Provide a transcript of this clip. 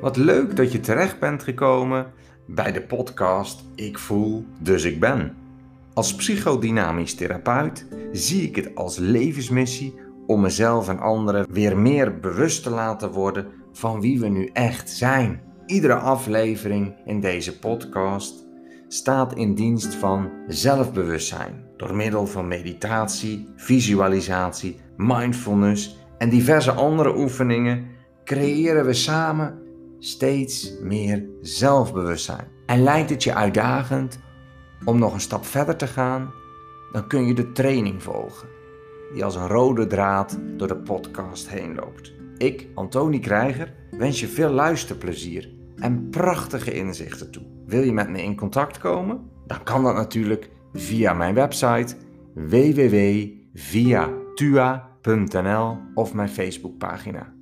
Wat leuk dat je terecht bent gekomen bij de podcast Ik voel, dus ik ben. Als psychodynamisch therapeut zie ik het als levensmissie om mezelf en anderen weer meer bewust te laten worden van wie we nu echt zijn. Iedere aflevering in deze podcast staat in dienst van zelfbewustzijn door middel van meditatie, visualisatie, mindfulness en diverse andere oefeningen creëren we samen steeds meer zelfbewustzijn. En lijkt het je uitdagend om nog een stap verder te gaan, dan kun je de training volgen, die als een rode draad door de podcast heen loopt. Ik, Antoni Krijger, wens je veel luisterplezier en prachtige inzichten toe. Wil je met me in contact komen? Dan kan dat natuurlijk via mijn website www.viatua.nl of mijn Facebookpagina.